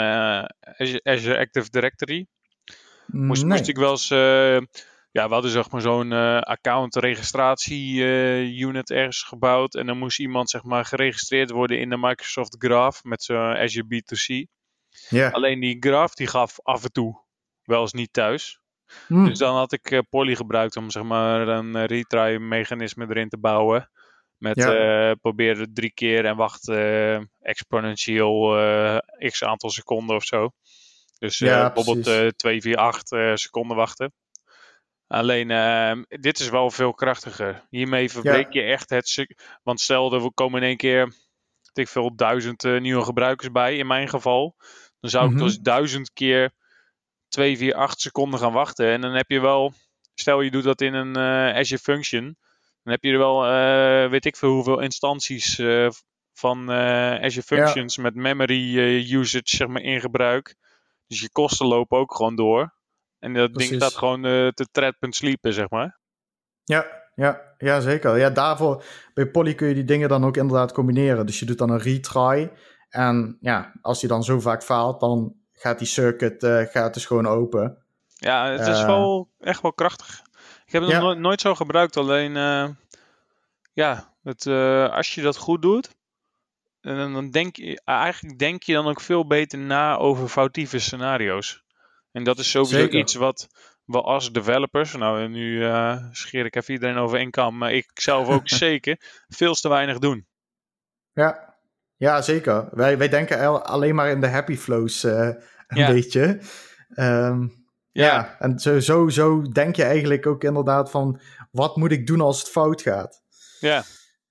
Speaker 2: Azure Active Directory. Moest, nee. moest ik wel eens... ja, we hadden zeg maar zo'n account registratie unit ergens gebouwd. En dan moest iemand zeg maar geregistreerd worden in de Microsoft Graph met zijn Azure B2C. Ja. Alleen die Graph die gaf af en toe wel eens niet thuis. Hmm. Dus dan had ik uh, Poly gebruikt om zeg maar een uh, retry mechanisme erin te bouwen. Met ja. uh, proberen drie keer en wachten exponentieel x aantal seconden of zo. Dus ja, bijvoorbeeld 2, 4, 8 seconden wachten. Alleen, ehm, dit is wel veel krachtiger. Hiermee verbreek je echt het... Want stel, er komen in één keer... Ik veel duizend nieuwe gebruikers bij, in mijn geval. Dan zou ik dus duizend keer 2, 4, 8 seconden gaan wachten. En dan heb je wel, stel je doet dat in een uh, Azure Function, dan heb je er wel, uh, weet ik veel hoeveel instanties uh, van Azure Functions met memory usage zeg maar, in gebruik. Dus je kosten lopen ook gewoon door. En dat Precies. ding staat gewoon te thread.sleepen, sleepen, zeg maar.
Speaker 1: Ja, ja, ja, zeker. Ja, daarvoor, bij Poly kun je die dingen dan ook inderdaad combineren. Dus je doet dan een retry. En ja, als je dan zo vaak faalt, dan gaat die circuit uh, gaat dus gewoon open.
Speaker 2: Ja, het is uh, wel echt wel krachtig. Ik heb het ja. nooit, nooit zo gebruikt, alleen uh, ja, het, als je dat goed doet, dan denk je, eigenlijk denk je dan ook veel beter na over foutieve scenario's. En dat is sowieso Zeker. iets wat we als developers, nou nu scheer ik even iedereen over één kam, maar ik zelf ook zeker, veel te weinig doen.
Speaker 1: Ja, ja, zeker. Wij, wij denken alleen maar in de happy flows uh, een ja. beetje. Um, ja. ja. en zo, zo, zo denk je eigenlijk ook inderdaad van... wat moet ik doen als het fout gaat?
Speaker 2: Ja.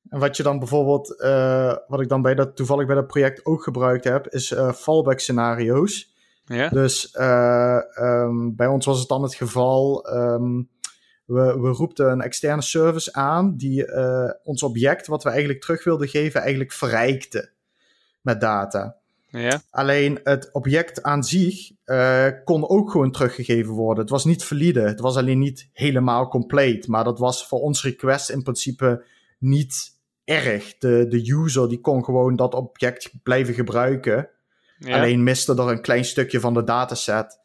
Speaker 1: En wat je dan bijvoorbeeld... Uh, wat ik dan bij dat, toevallig bij dat project ook gebruikt heb... is uh, fallback scenario's. Ja. Dus um, bij ons was het dan het geval... Um, we, we roepten een externe service aan die uh, ons object, wat we eigenlijk terug wilden geven, eigenlijk verrijkte met data.
Speaker 2: Ja.
Speaker 1: Alleen het object aan zich uh, kon ook gewoon teruggegeven worden. Het was niet valide. Het was alleen niet helemaal compleet. Maar dat was voor ons request in principe niet erg. De, de user die kon gewoon dat object blijven gebruiken. Ja. Alleen miste er een klein stukje van de dataset.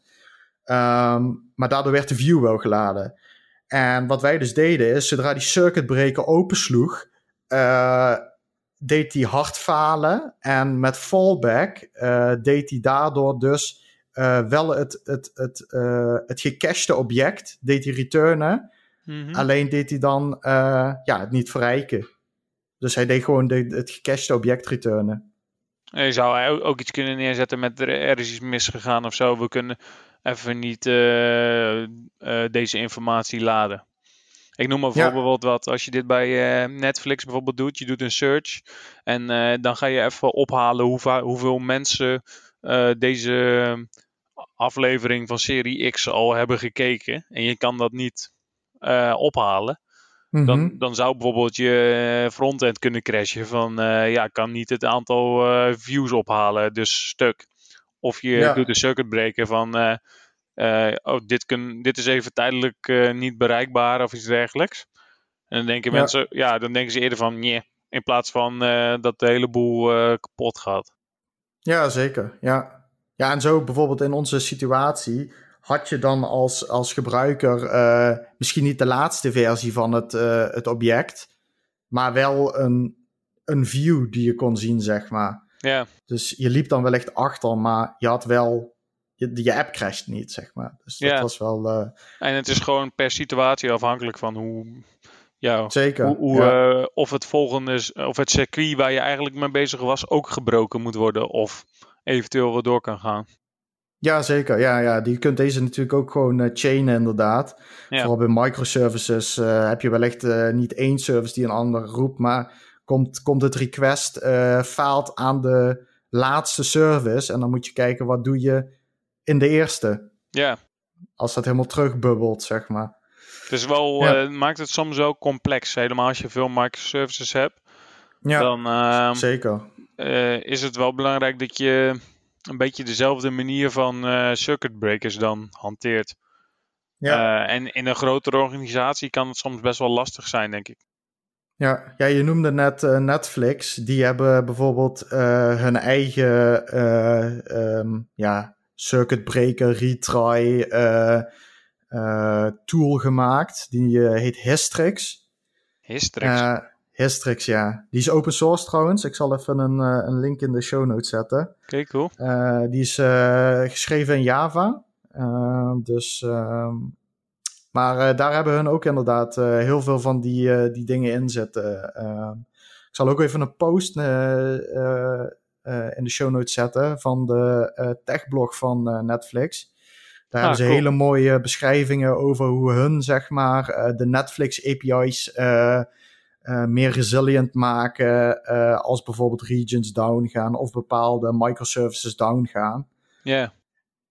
Speaker 1: Um, maar daardoor werd de view wel geladen. En wat wij dus deden is, zodra die circuit breaker opensloeg, uh, deed hij hard falen. En met fallback uh, deed hij daardoor dus uh, wel het, het, het, het gecashte object, deed hij returnen. Mm -hmm. Alleen deed hij dan ja, het niet verrijken. Dus hij deed gewoon de, het gecashte object returnen.
Speaker 2: Je zou ook iets kunnen neerzetten met er is iets misgegaan of zo. We kunnen even niet deze informatie laden. Ik noem maar bijvoorbeeld wat. Als je dit bij uh, Netflix bijvoorbeeld doet, je doet een search. En dan ga je even ophalen hoe hoeveel mensen deze aflevering van serie X al hebben gekeken. En je kan dat niet ophalen. Mm -hmm. dan, dan zou bijvoorbeeld je frontend kunnen crashen van ja, ik kan niet het aantal views ophalen, dus stuk. Of je ja. doet een circuit breaker van uh, oh, dit, kun, dit is even tijdelijk uh, niet bereikbaar of iets dergelijks. En dan denken ja. mensen, ja, dan denken ze eerder van nee, in plaats van uh, dat de hele boel kapot gaat.
Speaker 1: Ja, zeker. Ja. ja, en zo bijvoorbeeld in onze situatie had je dan als, als gebruiker misschien niet de laatste versie van het, het object, maar wel een, een view die je kon zien, zeg maar.
Speaker 2: Ja.
Speaker 1: Dus je liep dan wellicht achter, maar je had wel je, je app crasht niet, zeg maar. Dus dat was wel...
Speaker 2: En het is gewoon per situatie afhankelijk van hoe... Ja,
Speaker 1: Zeker.
Speaker 2: Hoe, hoe of het volgende, of het circuit waar je eigenlijk mee bezig was ook gebroken moet worden. Of eventueel wel door kan gaan.
Speaker 1: Ja, zeker. Ja, ja. Je kunt deze natuurlijk ook gewoon uh, chainen, inderdaad. Vooral bij microservices uh, heb je wellicht uh, niet één service die een ander roept, maar komt, komt het request, faalt aan de laatste service. En dan moet je kijken, wat doe je in de eerste?
Speaker 2: Ja.
Speaker 1: Als dat helemaal terugbubbelt, zeg maar.
Speaker 2: Dus wel, ja. maakt het soms ook complex. Helemaal als je veel microservices hebt.
Speaker 1: Ja,
Speaker 2: dan, ehm,
Speaker 1: zeker.
Speaker 2: is het wel belangrijk dat je een beetje dezelfde manier van uh, circuit breakers dan hanteert. Ja. Uh, en in een grotere organisatie kan het soms best wel lastig zijn, denk ik.
Speaker 1: Ja, ja je noemde net uh, Netflix. Die hebben bijvoorbeeld hun eigen um, ja, circuit breaker retry tool gemaakt. Die heet Hystrix.
Speaker 2: Hystrix?
Speaker 1: Hystrix, ja. Die is open source trouwens. Ik zal even een, uh, een link in de show notes zetten. Oké,
Speaker 2: okay, cool.
Speaker 1: Uh, die is uh, geschreven in Java. dus, ehm, maar daar hebben hun ook inderdaad heel veel van die, die dingen in zitten. Ehm, ik zal ook even een post in de show notes zetten van de techblog van Netflix. Daar ah, hebben ze cool. hele mooie beschrijvingen over hoe hun, zeg maar, de Netflix API's uh, meer resilient maken uh, als bijvoorbeeld regions down gaan of bepaalde microservices down gaan.
Speaker 2: Ja. Yeah.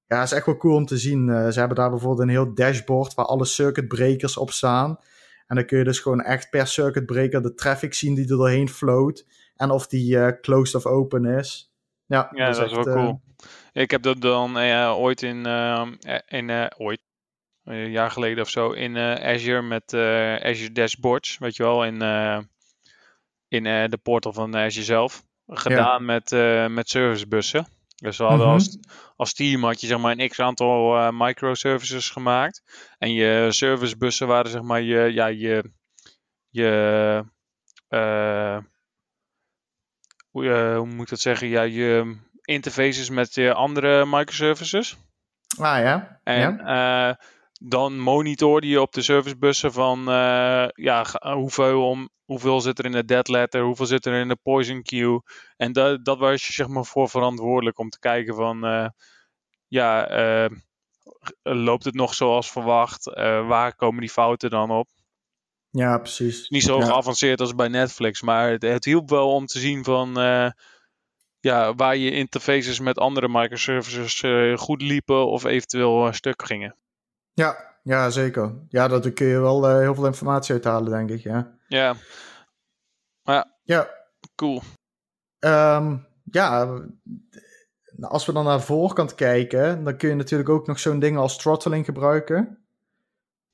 Speaker 1: Ja, is echt wel cool om te zien. Uh, ze hebben daar bijvoorbeeld een heel dashboard waar alle circuit breakers op staan. En dan kun je dus gewoon echt per circuit breaker de traffic zien die er doorheen float. En of die closed of open is. Ja,
Speaker 2: ja dat, is, dat is wel cool. Ik heb dat dan ooit in, in ooit, een jaar geleden of zo, in uh, Azure met uh, Azure Dashboards, weet je wel, in, in de portal van Azure zelf. Gedaan ja. met, met servicebussen. Dus we hadden mm -hmm. als, als team had je zeg maar een x aantal microservices gemaakt. En je servicebussen waren zeg maar je, ja, je, je hoe, hoe moet ik dat zeggen? Ja, je interfaces met je andere microservices.
Speaker 1: Ah ja.
Speaker 2: En
Speaker 1: ja
Speaker 2: dan monitorde je op de servicebussen van uh, ja, hoeveel, om, hoeveel zit er in de dead letter, hoeveel zit er in de poison queue. En dat, dat was je zeg maar voor verantwoordelijk om te kijken van uh, ja, uh, loopt het nog zoals verwacht? waar komen die fouten dan op?
Speaker 1: Ja, precies.
Speaker 2: Niet zo
Speaker 1: ja.
Speaker 2: geavanceerd als bij Netflix, maar het, het hielp wel om te zien van ja, waar je interfaces met andere microservices goed liepen of eventueel stuk gingen.
Speaker 1: Ja, ja, zeker. Ja, daar kun je wel uh, heel veel informatie uithalen, denk ik. Ja,
Speaker 2: ja. Ja,
Speaker 1: ja.
Speaker 2: cool.
Speaker 1: Um, ja, als we dan naar de voorkant kijken, dan kun je natuurlijk ook nog zo'n ding als throttling gebruiken.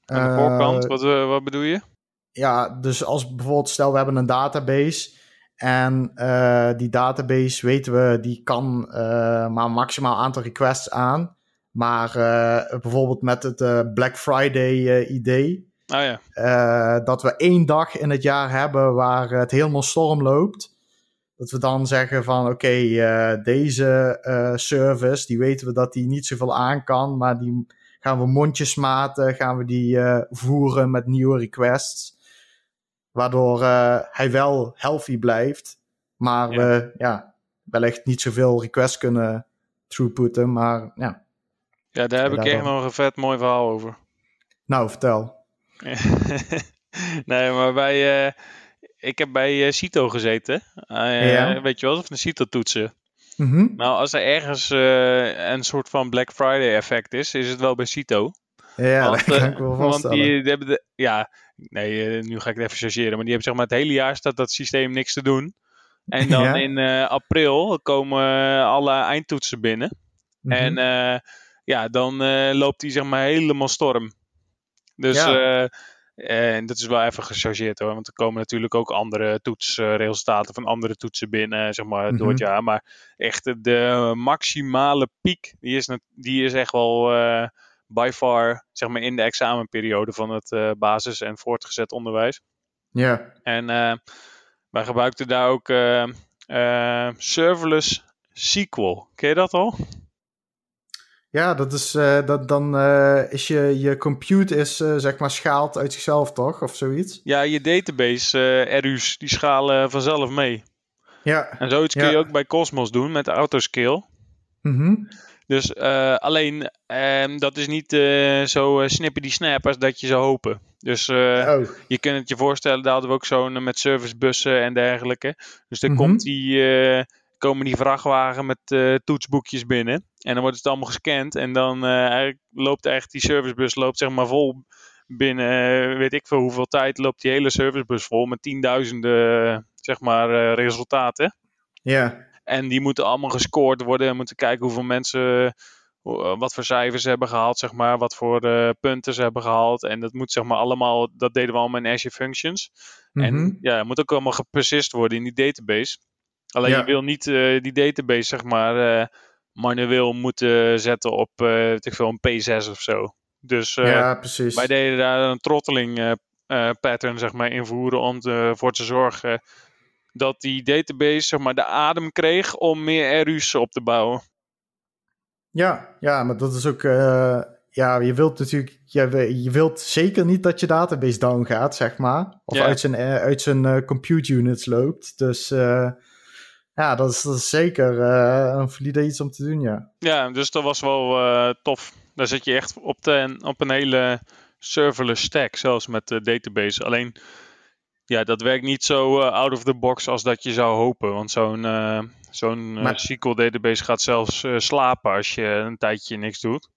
Speaker 2: Aan de voorkant, uh, wat, uh, wat bedoel je?
Speaker 1: Ja, dus als bijvoorbeeld, stel we hebben een database en die database weten we, die kan maar een maximaal aantal requests aan. Maar uh, bijvoorbeeld met het uh, Black Friday uh, idee.
Speaker 2: Oh, ja.
Speaker 1: dat we één dag in het jaar hebben waar het helemaal storm loopt. Dat we dan zeggen van oké, okay, deze service, die weten we dat die niet zoveel aan kan. Maar die gaan we mondjesmaten, gaan we die voeren met nieuwe requests. Waardoor hij wel healthy blijft. Maar ja. we ja, wellicht niet zoveel requests kunnen throughputten. Maar ja,
Speaker 2: ja, daar heb ik echt nog een vet mooi verhaal over.
Speaker 1: Nou, vertel.
Speaker 2: nee, maar bij, uh, ik heb bij uh, CITO gezeten. Uh, ja. Weet je wel, of een CITO toetsen.
Speaker 1: Mm -hmm.
Speaker 2: Nou, als er ergens een soort van Black Friday effect is, is het wel bij CITO.
Speaker 1: Ja, want, dat kan ik wel
Speaker 2: Want die, die, hebben de, ja, nee, nu ga ik het even chargeren. Maar die hebben zeg maar het hele jaar staat dat systeem niks te doen. En dan ja. in april komen alle eindtoetsen binnen. Mm -hmm. En ja, dan uh, loopt hij zeg maar helemaal storm. Dus ja. uh, en dat is wel even gechargeerd hoor. Want er komen natuurlijk ook andere toetsresultaten van andere toetsen binnen, zeg maar, door het jaar. Maar echt de maximale piek, die is, die is echt wel by far, zeg maar, in de examenperiode van het uh, basis- en voortgezet onderwijs.
Speaker 1: Ja.
Speaker 2: En wij gebruikten daar ook serverless SQL. Ken je dat al?
Speaker 1: Ja, dat is, uh, dat, dan uh, is je, je compute is, uh, zeg maar schaalt uit zichzelf, toch? Of zoiets?
Speaker 2: Ja, je database RU's, die schalen vanzelf mee.
Speaker 1: Ja.
Speaker 2: En zoiets kun je ook bij Cosmos doen met autoscale.
Speaker 1: Mm
Speaker 2: Dus alleen, ehm, dat is niet zo die snap als dat je zou hopen. Dus oh. je kunt het je voorstellen, daar hadden we ook zo'n met servicebussen en dergelijke. Dus dan mm komt die komen die vrachtwagen met uh, toetsboekjes binnen. En dan wordt het allemaal gescand. En dan uh, loopt echt die servicebus loopt zeg maar vol binnen uh, weet ik veel hoeveel tijd loopt die hele servicebus vol met tienduizenden zeg maar resultaten.
Speaker 1: Ja.
Speaker 2: En die moeten allemaal gescoord worden. En moeten kijken hoeveel mensen wat voor cijfers ze hebben gehaald, zeg maar, wat voor punten ze hebben gehaald. En dat moet zeg maar allemaal, dat deden we allemaal in Azure Functions. En mhm. ja, het moet ook allemaal gepersist worden in die database. Alleen je wil niet uh, die database, zeg maar, uh, manueel moeten zetten op uh, ik veel, een P6 of zo. Dus
Speaker 1: ja, precies.
Speaker 2: wij deden daar een trotteling pattern, zeg maar, invoeren om ervoor te zorgen dat die database, zeg maar, de adem kreeg om meer RU's op te bouwen.
Speaker 1: Ja, ja, maar dat is ook ja, je wilt natuurlijk, je, je wilt zeker niet dat je database down gaat, zeg maar. Of uit zijn, uit zijn compute units loopt. Dus ja, dat is, zeker uh, een valide iets om te doen, ja.
Speaker 2: Ja, dus dat was wel uh, tof. Daar zit je echt op, de, op een hele serverless stack, zelfs met de database. Alleen, ja, dat werkt niet zo uh, out of the box als dat je zou hopen. Want zo'n zo'n SQL database gaat zelfs slapen als je een tijdje niks doet.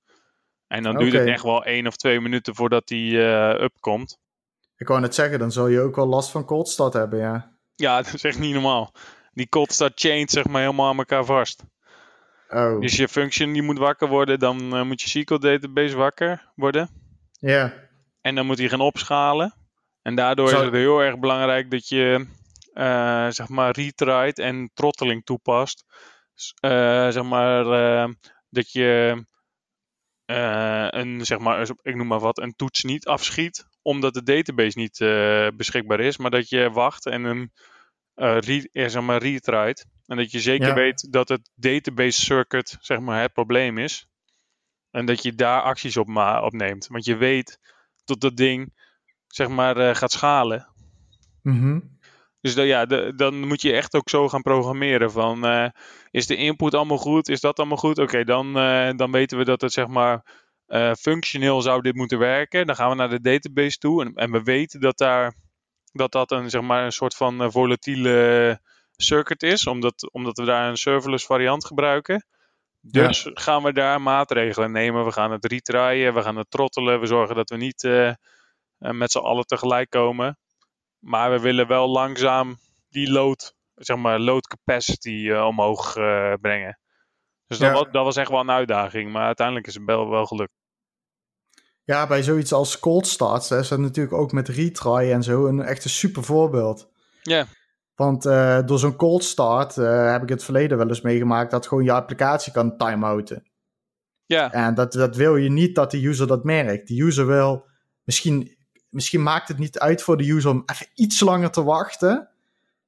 Speaker 2: En dan duurt het echt wel één of twee minuten voordat die up komt.
Speaker 1: Ik wou net zeggen, dan zul je ook wel last van cold start hebben, ja.
Speaker 2: Ja, dat is echt niet normaal die cold start chained zeg maar helemaal aan elkaar vast.
Speaker 1: Oh.
Speaker 2: Dus je function die moet wakker worden, dan uh, moet je SQL database wakker worden.
Speaker 1: Ja.
Speaker 2: En dan moet hij gaan opschalen. En daardoor is het heel erg belangrijk dat je uh, zeg maar retried en throttling toepast. Uh, zeg maar dat je een, zeg maar, ik noem maar wat, een toets niet afschiet, omdat de database niet beschikbaar is, maar dat je wacht en een re, zeg maar. En dat je zeker weet dat het database circuit zeg maar, het probleem is. En dat je daar acties op, op neemt. Want je weet dat dat ding zeg maar, uh, gaat schalen.
Speaker 1: Mm
Speaker 2: Dus dan, ja, de, dan moet je echt ook zo gaan programmeren. Van, uh, is de input allemaal goed? Is dat allemaal goed? Oké, dan, dan weten we dat het zeg maar functioneel zou dit moeten werken. Dan gaan we naar de database toe. En, en we weten dat daar dat dat een, zeg maar, een soort van uh, volatiele circuit is, omdat, omdat we daar een serverless variant gebruiken. Dus gaan we daar maatregelen nemen. We gaan het retryen, we gaan het trottelen, we zorgen dat we niet uh, met z'n allen tegelijk komen. Maar we willen wel langzaam die load, zeg maar, load capacity uh, omhoog brengen. Dus dat, was, dat was echt wel een uitdaging, maar uiteindelijk is het wel, wel gelukt.
Speaker 1: Ja, bij zoiets als cold starts is dat natuurlijk ook met retry en zo een echt een super voorbeeld.
Speaker 2: Ja.
Speaker 1: Want uh, door zo'n cold start uh, heb ik het verleden wel eens meegemaakt dat gewoon je applicatie kan timeouten.
Speaker 2: Ja.
Speaker 1: En dat, dat wil je niet dat de user dat merkt. De user wil, misschien, misschien maakt het niet uit voor de user om even iets langer te wachten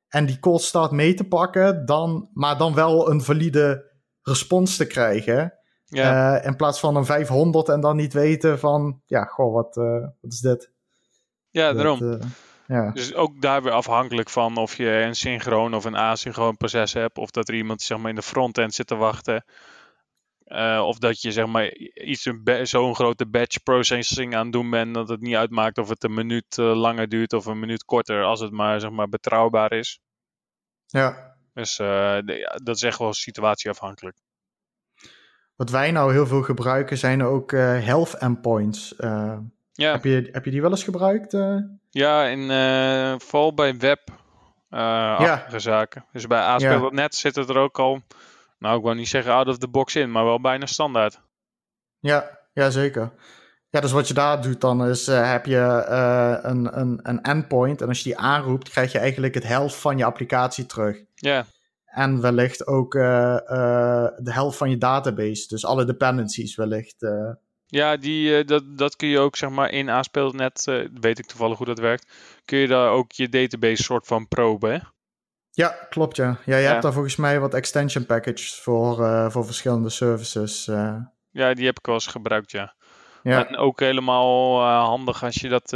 Speaker 1: en die cold start mee te pakken, dan, maar dan wel een valide respons te krijgen. Ja. Uh, in plaats van een 500 en dan niet weten van, ja, goh, wat, uh, wat is dit?
Speaker 2: Ja, daarom. Uh, ja. Dus ook daar weer afhankelijk van of je een synchroon of een asynchroon proces hebt. Of dat er iemand zeg maar, in de frontend zit te wachten. of dat je zeg maar iets zo'n grote batch processing aan het doen bent dat het niet uitmaakt of het een minuut langer duurt of een minuut korter, als het maar zeg maar betrouwbaar is.
Speaker 1: Ja.
Speaker 2: Dus de, dat is echt wel situatieafhankelijk.
Speaker 1: Wat wij nou heel veel gebruiken zijn ook uh, health endpoints. Uh,
Speaker 2: ja.
Speaker 1: heb, je, heb je die wel eens gebruikt? Uh?
Speaker 2: Ja, in, vooral bij web ja. zaken. Dus bij ASP.NET zit het er ook al, nou ik wou niet zeggen out of the box in, maar wel bijna standaard.
Speaker 1: Ja, ja zeker. Ja, dus wat je daar doet dan is, heb je een, een, een endpoint en als je die aanroept, krijg je eigenlijk het helft van je applicatie terug.
Speaker 2: Ja.
Speaker 1: En wellicht ook uh, uh, de helft van je database. Dus alle dependencies wellicht. Uh.
Speaker 2: Ja, die, dat, dat kun je ook zeg maar in ASP.NET, weet ik toevallig hoe dat werkt. Kun je daar ook je database soort van proben, hè?
Speaker 1: Ja, klopt ja. Ja, je hebt daar volgens mij wat extension packages voor, voor verschillende services.
Speaker 2: Ja, die heb ik wel eens gebruikt, ja. ja. En ook helemaal handig als je dat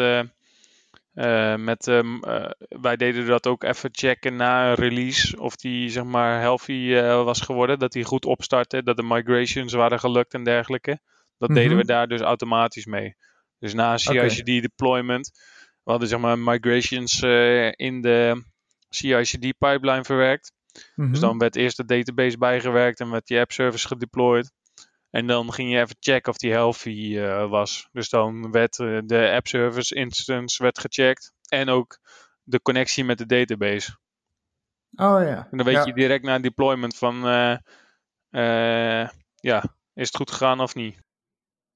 Speaker 2: uh, met, um, uh, wij deden dat ook even checken na een release. Of die zeg maar healthy uh, was geworden. Dat die goed opstartte. Dat de migrations waren gelukt en dergelijke. Dat mm -hmm. deden we daar dus automatisch mee. Dus na een CICD okay. deployment. We hadden zeg maar migrations in de CICD pipeline verwerkt. Mm -hmm. Dus dan werd eerst de database bijgewerkt en werd die app service gedeployed. En dan ging je even checken of die healthy uh, was. Dus dan werd uh, de app service instance werd gecheckt. En ook de connectie met de database.
Speaker 1: Oh ja.
Speaker 2: En dan weet
Speaker 1: ja.
Speaker 2: je direct na deployment van... Uh, ja, is het goed gegaan of niet?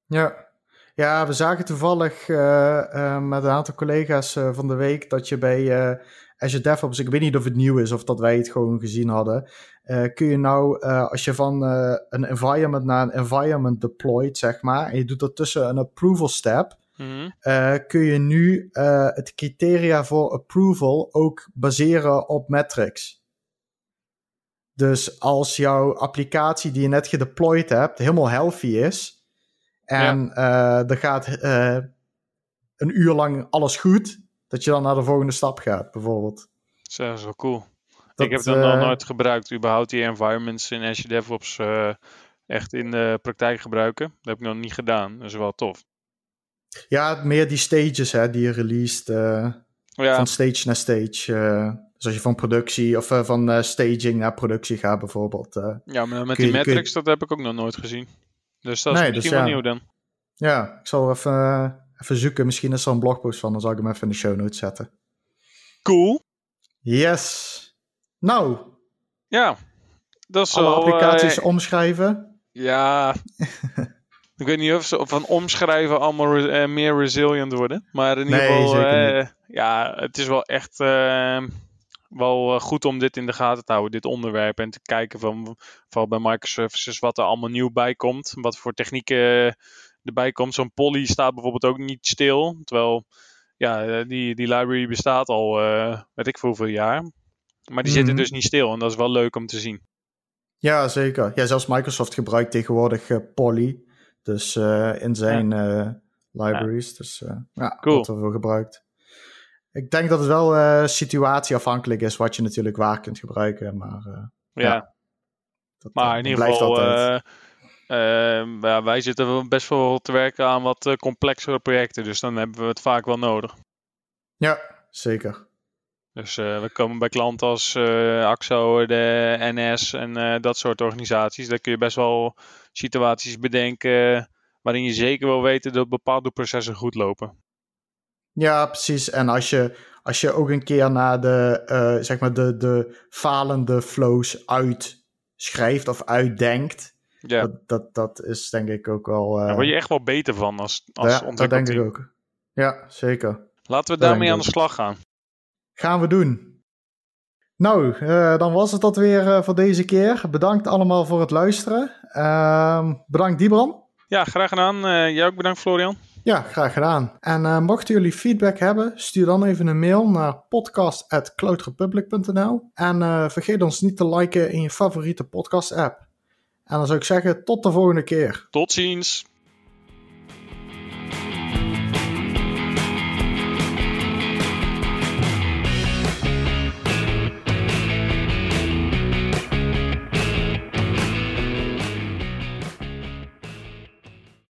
Speaker 1: Ja. Ja, we zagen toevallig met een aantal collega's van de week... dat je bij Azure DevOps, ik weet niet of het nieuw is of dat wij het gewoon gezien hadden, uh, kun je nou, uh, als je van uh, een environment naar een environment deployt, zeg maar, en je doet dat tussen een approval step, mm -hmm. kun je nu het criteria voor approval ook baseren op metrics. Dus als jouw applicatie die je net gedeployed hebt helemaal healthy is, en ja. er gaat een uur lang alles goed, dat je dan naar de volgende stap gaat, bijvoorbeeld.
Speaker 2: Zo, dat is wel cool. Dat, ik heb dat nog nooit gebruikt, überhaupt die environments in Azure DevOps uh, echt in de praktijk gebruiken. Dat heb ik nog niet gedaan, dat is wel tof.
Speaker 1: Ja, meer die stages hè, die je released, uh, ja. van stage naar stage. dus als je van productie of van staging naar productie gaat bijvoorbeeld.
Speaker 2: ja, maar met die je, metrics, je... dat heb ik ook nog nooit gezien. Dus dat is nee, misschien dus, ja. nieuw dan.
Speaker 1: Ja, ik zal even even zoeken. Misschien is er een blogpost van. Dan zal ik hem even in de show notes zetten.
Speaker 2: Cool.
Speaker 1: Yes. Nou.
Speaker 2: Ja. Dat is
Speaker 1: Alle al, applicaties uh, omschrijven.
Speaker 2: Ja. ik weet niet of ze van omschrijven allemaal re uh, meer resilient worden. Maar in ieder
Speaker 1: nee,
Speaker 2: geval,
Speaker 1: uh,
Speaker 2: ja, het is wel echt wel goed om dit in de gaten te houden, dit onderwerp. En te kijken van, vooral bij microservices, wat er allemaal nieuw bij komt. Wat voor technieken erbij komt. Zo'n poly staat bijvoorbeeld ook niet stil. Terwijl ja, eh, die, die library bestaat al, uh, weet ik voor hoeveel jaar. Maar die mm zitten dus niet stil en dat is wel leuk om te zien.
Speaker 1: Ja, zeker. Ja, zelfs Microsoft gebruikt tegenwoordig uh, Poly. Dus uh, in zijn ja. libraries. Ja. Dus ja,
Speaker 2: cool.
Speaker 1: wordt er veel gebruikt. Ik denk dat het wel situatieafhankelijk is wat je natuurlijk waar kunt gebruiken. Maar
Speaker 2: ja. ja. Dat, maar in ieder geval, ja, wij zitten best wel te werken aan wat uh, complexere projecten, dus dan hebben we het vaak wel nodig.
Speaker 1: Ja, zeker.
Speaker 2: Dus uh, we komen bij klanten als AXO, de NS en dat soort organisaties. Daar kun je best wel situaties bedenken waarin je zeker wil weten dat bepaalde processen goed lopen.
Speaker 1: Ja, precies. En als je, als je ook een keer naar de, zeg maar de, de falende flows uitschrijft of uitdenkt,
Speaker 2: ja.
Speaker 1: Dat, dat, dat is denk ik ook wel. Uh...
Speaker 2: Daar word je echt wel beter van als, als
Speaker 1: ja, dat denk ik ook. Ja, zeker.
Speaker 2: Laten we daarmee aan de slag gaan.
Speaker 1: Gaan we doen. Nou, uh, dan was het dat weer uh, voor deze keer. Bedankt allemaal voor het luisteren. Uh, bedankt Dibran.
Speaker 2: Ja, graag gedaan. jij ook bedankt Florian.
Speaker 1: Ja, graag gedaan. En mochten jullie feedback hebben, stuur dan even een mail naar podcast.cloudrepublic.nl. En vergeet ons niet te liken in je favoriete podcast app. En dan zou ik zeggen, tot de volgende keer.
Speaker 2: Tot ziens.